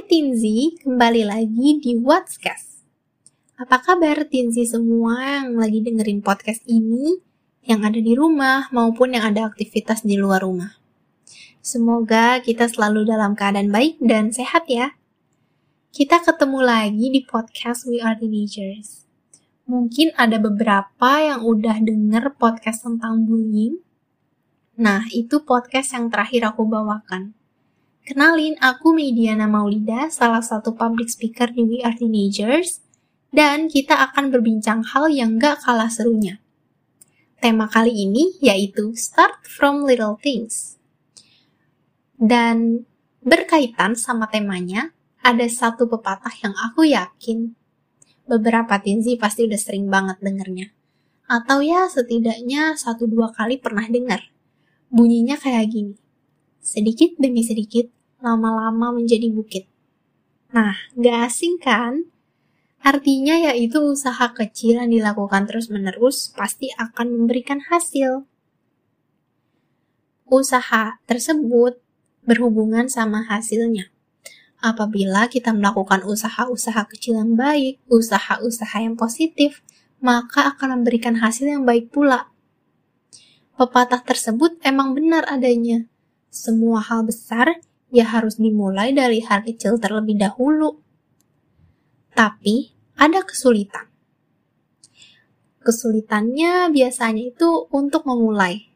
Tinzi, kembali lagi di What'scast. Apa kabar Tinzi semua yang lagi dengerin podcast ini, yang ada di rumah maupun yang ada aktivitas di luar rumah? Semoga kita selalu dalam keadaan baik dan sehat ya. Kita ketemu lagi di podcast We Are Teenagers. Mungkin ada beberapa yang udah denger podcast tentang bullying. Nah, itu podcast yang terakhir aku bawakan. Kenalin, aku Mediana Maulida, salah satu public speaker di We Are Teenagers, dan kita akan berbincang hal yang gak kalah serunya. Tema kali ini yaitu Start from Little Things. Dan berkaitan sama temanya, ada satu pepatah yang aku yakin beberapa tinzi pasti udah sering banget dengernya. Atau ya setidaknya satu dua kali pernah dengar. Bunyinya kayak gini. Sedikit demi sedikit, lama-lama menjadi bukit. Nah, gak asing kan? Artinya yaitu usaha kecil yang dilakukan terus-menerus pasti akan memberikan hasil. Usaha tersebut berhubungan sama hasilnya. Apabila kita melakukan usaha-usaha kecil yang baik, usaha-usaha yang positif, maka akan memberikan hasil yang baik pula. Pepatah tersebut emang benar adanya. Semua hal besar ya harus dimulai dari hal kecil terlebih dahulu. Tapi ada kesulitan. Kesulitannya biasanya itu untuk memulai.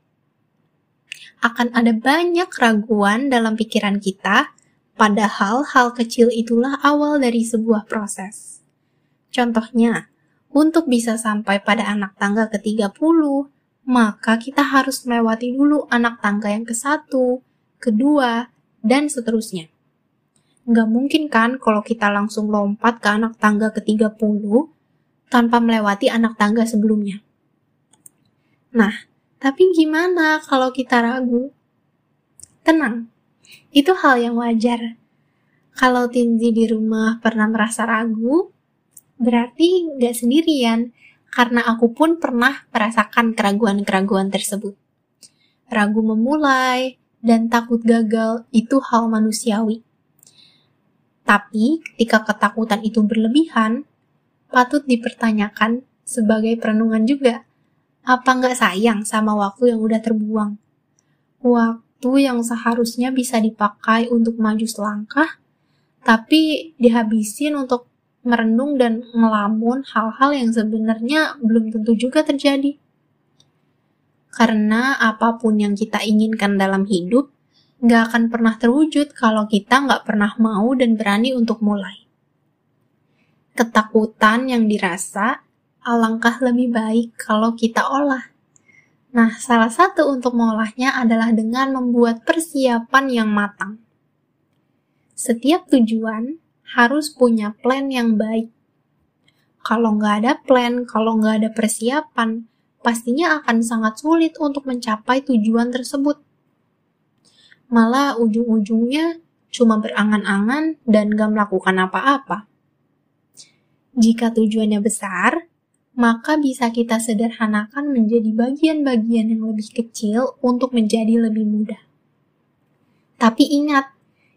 Akan ada banyak keraguan dalam pikiran kita, padahal hal kecil itulah awal dari sebuah proses. Contohnya, untuk bisa sampai pada anak tangga ke-30, maka kita harus melewati dulu anak tangga yang ke-1, kedua, dan seterusnya. Nggak mungkin kan kalau kita langsung lompat ke anak tangga ke-30 tanpa melewati anak tangga sebelumnya. Nah, tapi gimana kalau kita ragu? Tenang, itu hal yang wajar. Kalau Tinzi di rumah pernah merasa ragu, berarti nggak sendirian, karena aku pun pernah merasakan keraguan-keraguan tersebut. Ragu memulai, dan takut gagal itu hal manusiawi. Tapi ketika ketakutan itu berlebihan, patut dipertanyakan sebagai perenungan juga. Apa nggak sayang sama waktu yang udah terbuang? Waktu yang seharusnya bisa dipakai untuk maju selangkah, tapi dihabisin untuk merenung dan ngelamun hal-hal yang sebenarnya belum tentu juga terjadi. Karena apa pun yang kita inginkan dalam hidup, nggak akan pernah terwujud kalau kita nggak pernah mau dan berani untuk mulai. Ketakutan yang dirasa alangkah lebih baik kalau kita olah. Nah, salah satu untuk mengolahnya adalah dengan membuat persiapan yang matang. Setiap tujuan harus punya plan yang baik. Kalau nggak ada plan, kalau nggak ada persiapan, pastinya akan sangat sulit untuk mencapai tujuan tersebut. Malah ujung-ujungnya cuma berangan-angan dan gak melakukan apa-apa. Jika tujuannya besar, maka bisa kita sederhanakan menjadi bagian-bagian yang lebih kecil untuk menjadi lebih mudah. Tapi ingat,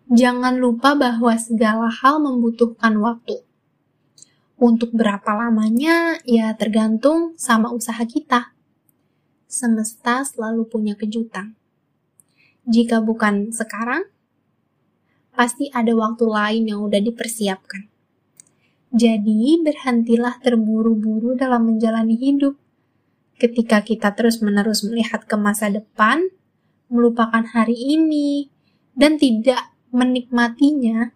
jangan lupa bahwa segala hal membutuhkan waktu. Untuk berapa lamanya, ya tergantung sama usaha kita. Semesta selalu punya kejutan. Jika bukan sekarang, pasti ada waktu lain yang udah dipersiapkan. Jadi, berhentilah terburu-buru dalam menjalani hidup. Ketika kita terus-menerus melihat ke masa depan, melupakan hari ini, dan tidak menikmatinya,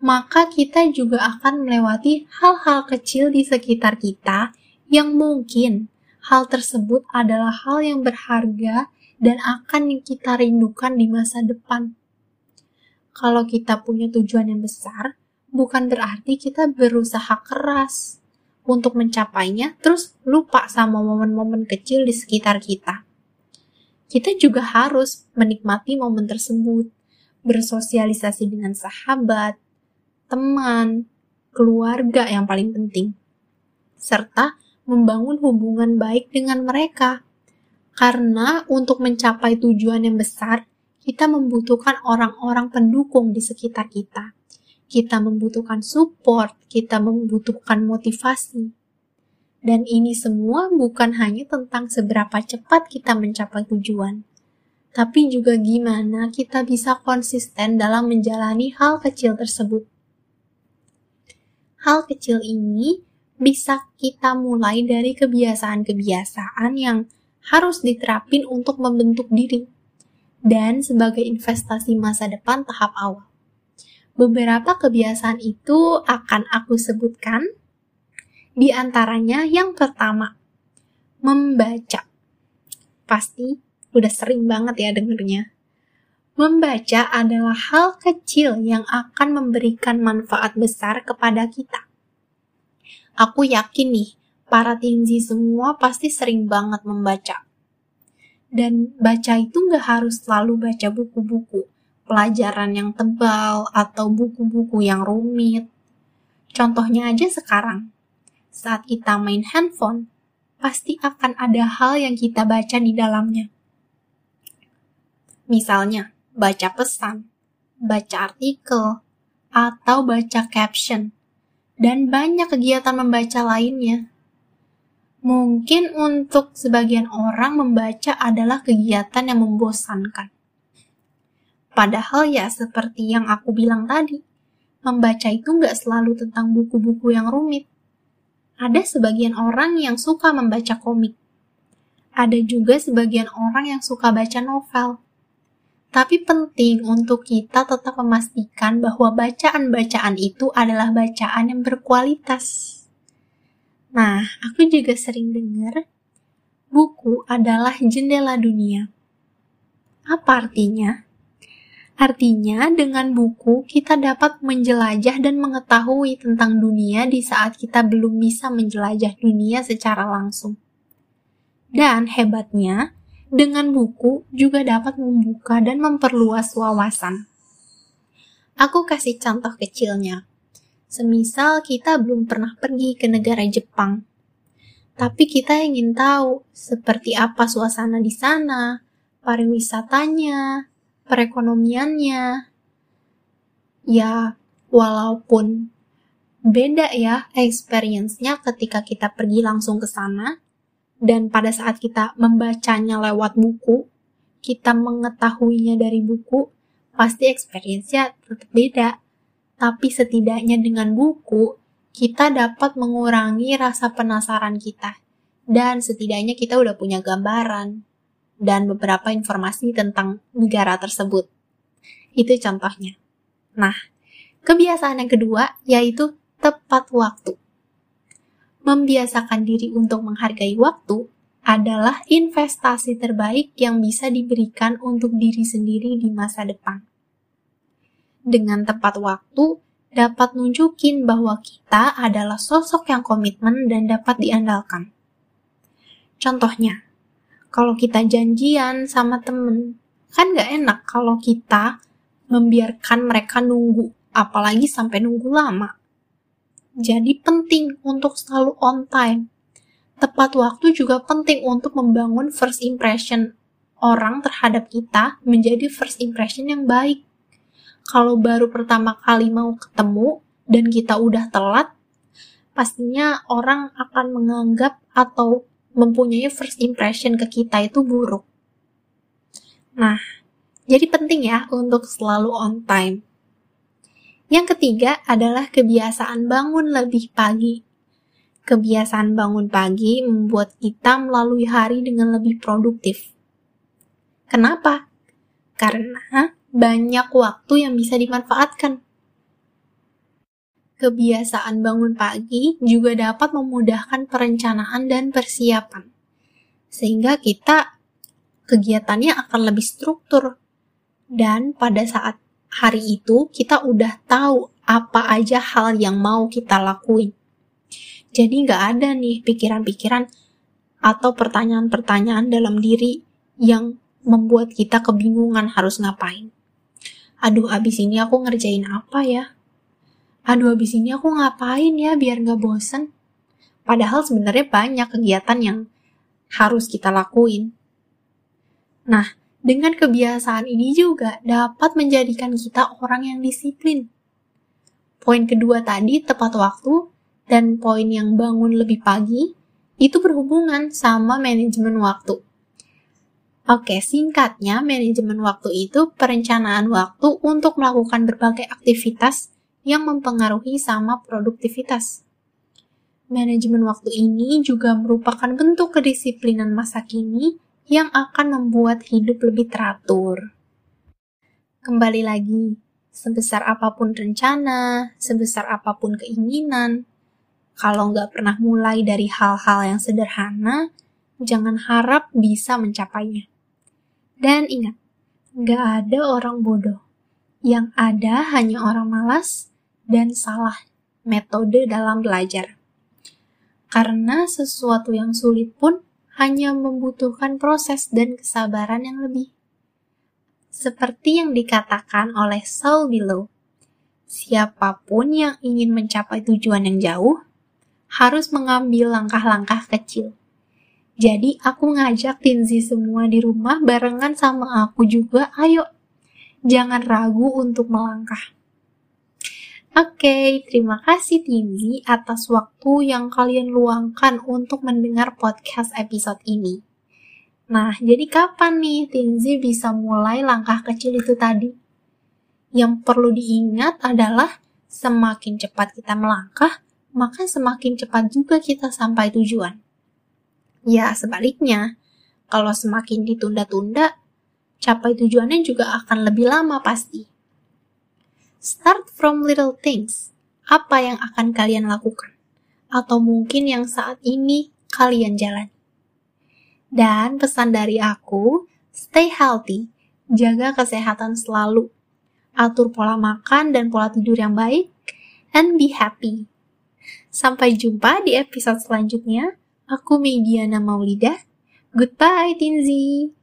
maka kita juga akan melewati hal-hal kecil di sekitar kita yang mungkin hal tersebut adalah hal yang berharga dan akan kita rindukan di masa depan. Kalau kita punya tujuan yang besar, bukan berarti kita berusaha keras untuk mencapainya, terus lupa sama momen-momen kecil di sekitar kita. Kita juga harus menikmati momen tersebut, bersosialisasi dengan sahabat, teman, keluarga yang paling penting, serta membangun hubungan baik dengan mereka. Karena untuk mencapai tujuan yang besar, kita membutuhkan orang-orang pendukung di sekitar kita kita membutuhkan support, kita membutuhkan motivasi. Dan ini semua bukan hanya tentang seberapa cepat kita mencapai tujuan, tapi juga gimana kita bisa konsisten dalam menjalani hal kecil tersebut. Hal kecil ini bisa kita mulai dari kebiasaan-kebiasaan yang harus diterapin untuk membentuk diri dan sebagai investasi masa depan tahap awal. Beberapa kebiasaan itu akan aku sebutkan. Di antaranya yang pertama, membaca. Pasti udah sering banget ya dengernya. Membaca adalah hal kecil yang akan memberikan manfaat besar kepada kita Aku yakin nih, para tinggi semua pasti sering banget membaca. Dan baca itu nggak harus selalu baca buku-buku, pelajaran yang tebal, atau buku-buku yang rumit. Contohnya aja sekarang, saat kita main handphone, pasti akan ada hal yang kita baca di dalamnya. Misalnya, baca pesan, baca artikel, atau baca caption dan banyak kegiatan membaca lainnya. Mungkin untuk sebagian orang membaca adalah kegiatan yang membosankan. Padahal ya seperti yang aku bilang tadi, membaca itu nggak selalu tentang buku-buku yang rumit. Ada sebagian orang yang suka membaca komik. Ada juga sebagian orang yang suka baca novel. Tapi penting untuk kita tetap memastikan bahwa bacaan-bacaan itu adalah bacaan yang berkualitas. Nah, aku juga sering dengar buku adalah jendela dunia. Apa artinya? Artinya, dengan buku kita dapat menjelajah dan mengetahui tentang dunia di saat kita belum bisa menjelajah dunia secara langsung. Dan hebatnya, dengan buku juga dapat membuka dan memperluas wawasan. Aku kasih contoh kecilnya. Semisal kita belum pernah pergi ke negara Jepang, tapi kita ingin tahu seperti apa suasana di sana, pariwisatanya, perekonomiannya. Ya, walaupun beda ya experience-nya ketika kita pergi langsung ke sana, dan pada saat kita membacanya lewat buku, kita mengetahuinya dari buku, pasti experience-nya tetap beda. Tapi setidaknya dengan buku, kita dapat mengurangi rasa penasaran kita. Dan setidaknya kita udah punya gambaran dan beberapa informasi tentang negara tersebut. Itu contohnya. Nah, kebiasaan yang kedua yaitu tepat waktu membiasakan diri untuk menghargai waktu adalah investasi terbaik yang bisa diberikan untuk diri sendiri di masa depan. Dengan tepat waktu, dapat nunjukin bahwa kita adalah sosok yang komitmen dan dapat diandalkan. Contohnya, kalau kita janjian sama temen, kan gak enak kalau kita membiarkan mereka nunggu, apalagi sampai nunggu lama. Jadi penting untuk selalu on time. Tepat waktu juga penting untuk membangun first impression orang terhadap kita menjadi first impression yang baik. Kalau baru pertama kali mau ketemu dan kita udah telat, pastinya orang akan menganggap atau mempunyai first impression ke kita itu buruk. Nah, jadi penting ya untuk selalu on time. Yang ketiga adalah kebiasaan bangun lebih pagi. Kebiasaan bangun pagi membuat kita melalui hari dengan lebih produktif. Kenapa? Karena banyak waktu yang bisa dimanfaatkan. Kebiasaan bangun pagi juga dapat memudahkan perencanaan dan persiapan, sehingga kita kegiatannya akan lebih struktur. Dan pada saat hari itu kita udah tahu apa aja hal yang mau kita lakuin. Jadi nggak ada nih pikiran-pikiran atau pertanyaan-pertanyaan dalam diri yang membuat kita kebingungan harus ngapain. Aduh, abis ini aku ngerjain apa ya? Aduh, abis ini aku ngapain ya biar nggak bosen? Padahal sebenarnya banyak kegiatan yang harus kita lakuin. Nah, dengan kebiasaan ini juga dapat menjadikan kita orang yang disiplin. Poin kedua tadi tepat waktu dan poin yang bangun lebih pagi itu berhubungan sama manajemen waktu. Oke, singkatnya manajemen waktu itu perencanaan waktu untuk melakukan berbagai aktivitas yang mempengaruhi sama produktivitas. Manajemen waktu ini juga merupakan bentuk kedisiplinan masa kini yang akan membuat hidup lebih teratur. Kembali lagi, sebesar apa pun rencana, sebesar apa pun keinginan, kalau nggak pernah mulai dari hal-hal yang sederhana, jangan harap bisa mencapainya. Dan ingat, nggak ada orang bodoh. Yang ada hanya orang malas dan salah metode dalam belajar karena sesuatu yang sulit pun hanya membutuhkan proses dan kesabaran yang lebih. Seperti yang dikatakan oleh Saul Below, siapa pun yang ingin mencapai tujuan yang jauh harus mengambil langkah-langkah kecil. Jadi aku ngajak Tinzi semua di rumah barengan sama aku juga, ayo jangan ragu untuk melangkah. Oke, terima kasih Tinzi atas waktu yang kalian luangkan untuk mendengar podcast episode ini. Nah, jadi kapan nih Tinzi bisa mulai langkah kecil itu tadi? Yang perlu diingat adalah semakin cepat kita melangkah, maka semakin cepat juga kita sampai tujuan. Ya, sebaliknya, kalau semakin ditunda-tunda, capai tujuannya juga akan lebih lama pasti. Start from little things. Apa yang akan kalian lakukan? Atau mungkin yang saat ini kalian jalan. Dan pesan dari aku, stay healthy, jaga kesehatan selalu, atur pola makan dan pola tidur yang baik, and be happy. Sampai jumpa di episode selanjutnya. Aku Mediana Maulidah. Goodbye, Tinzi.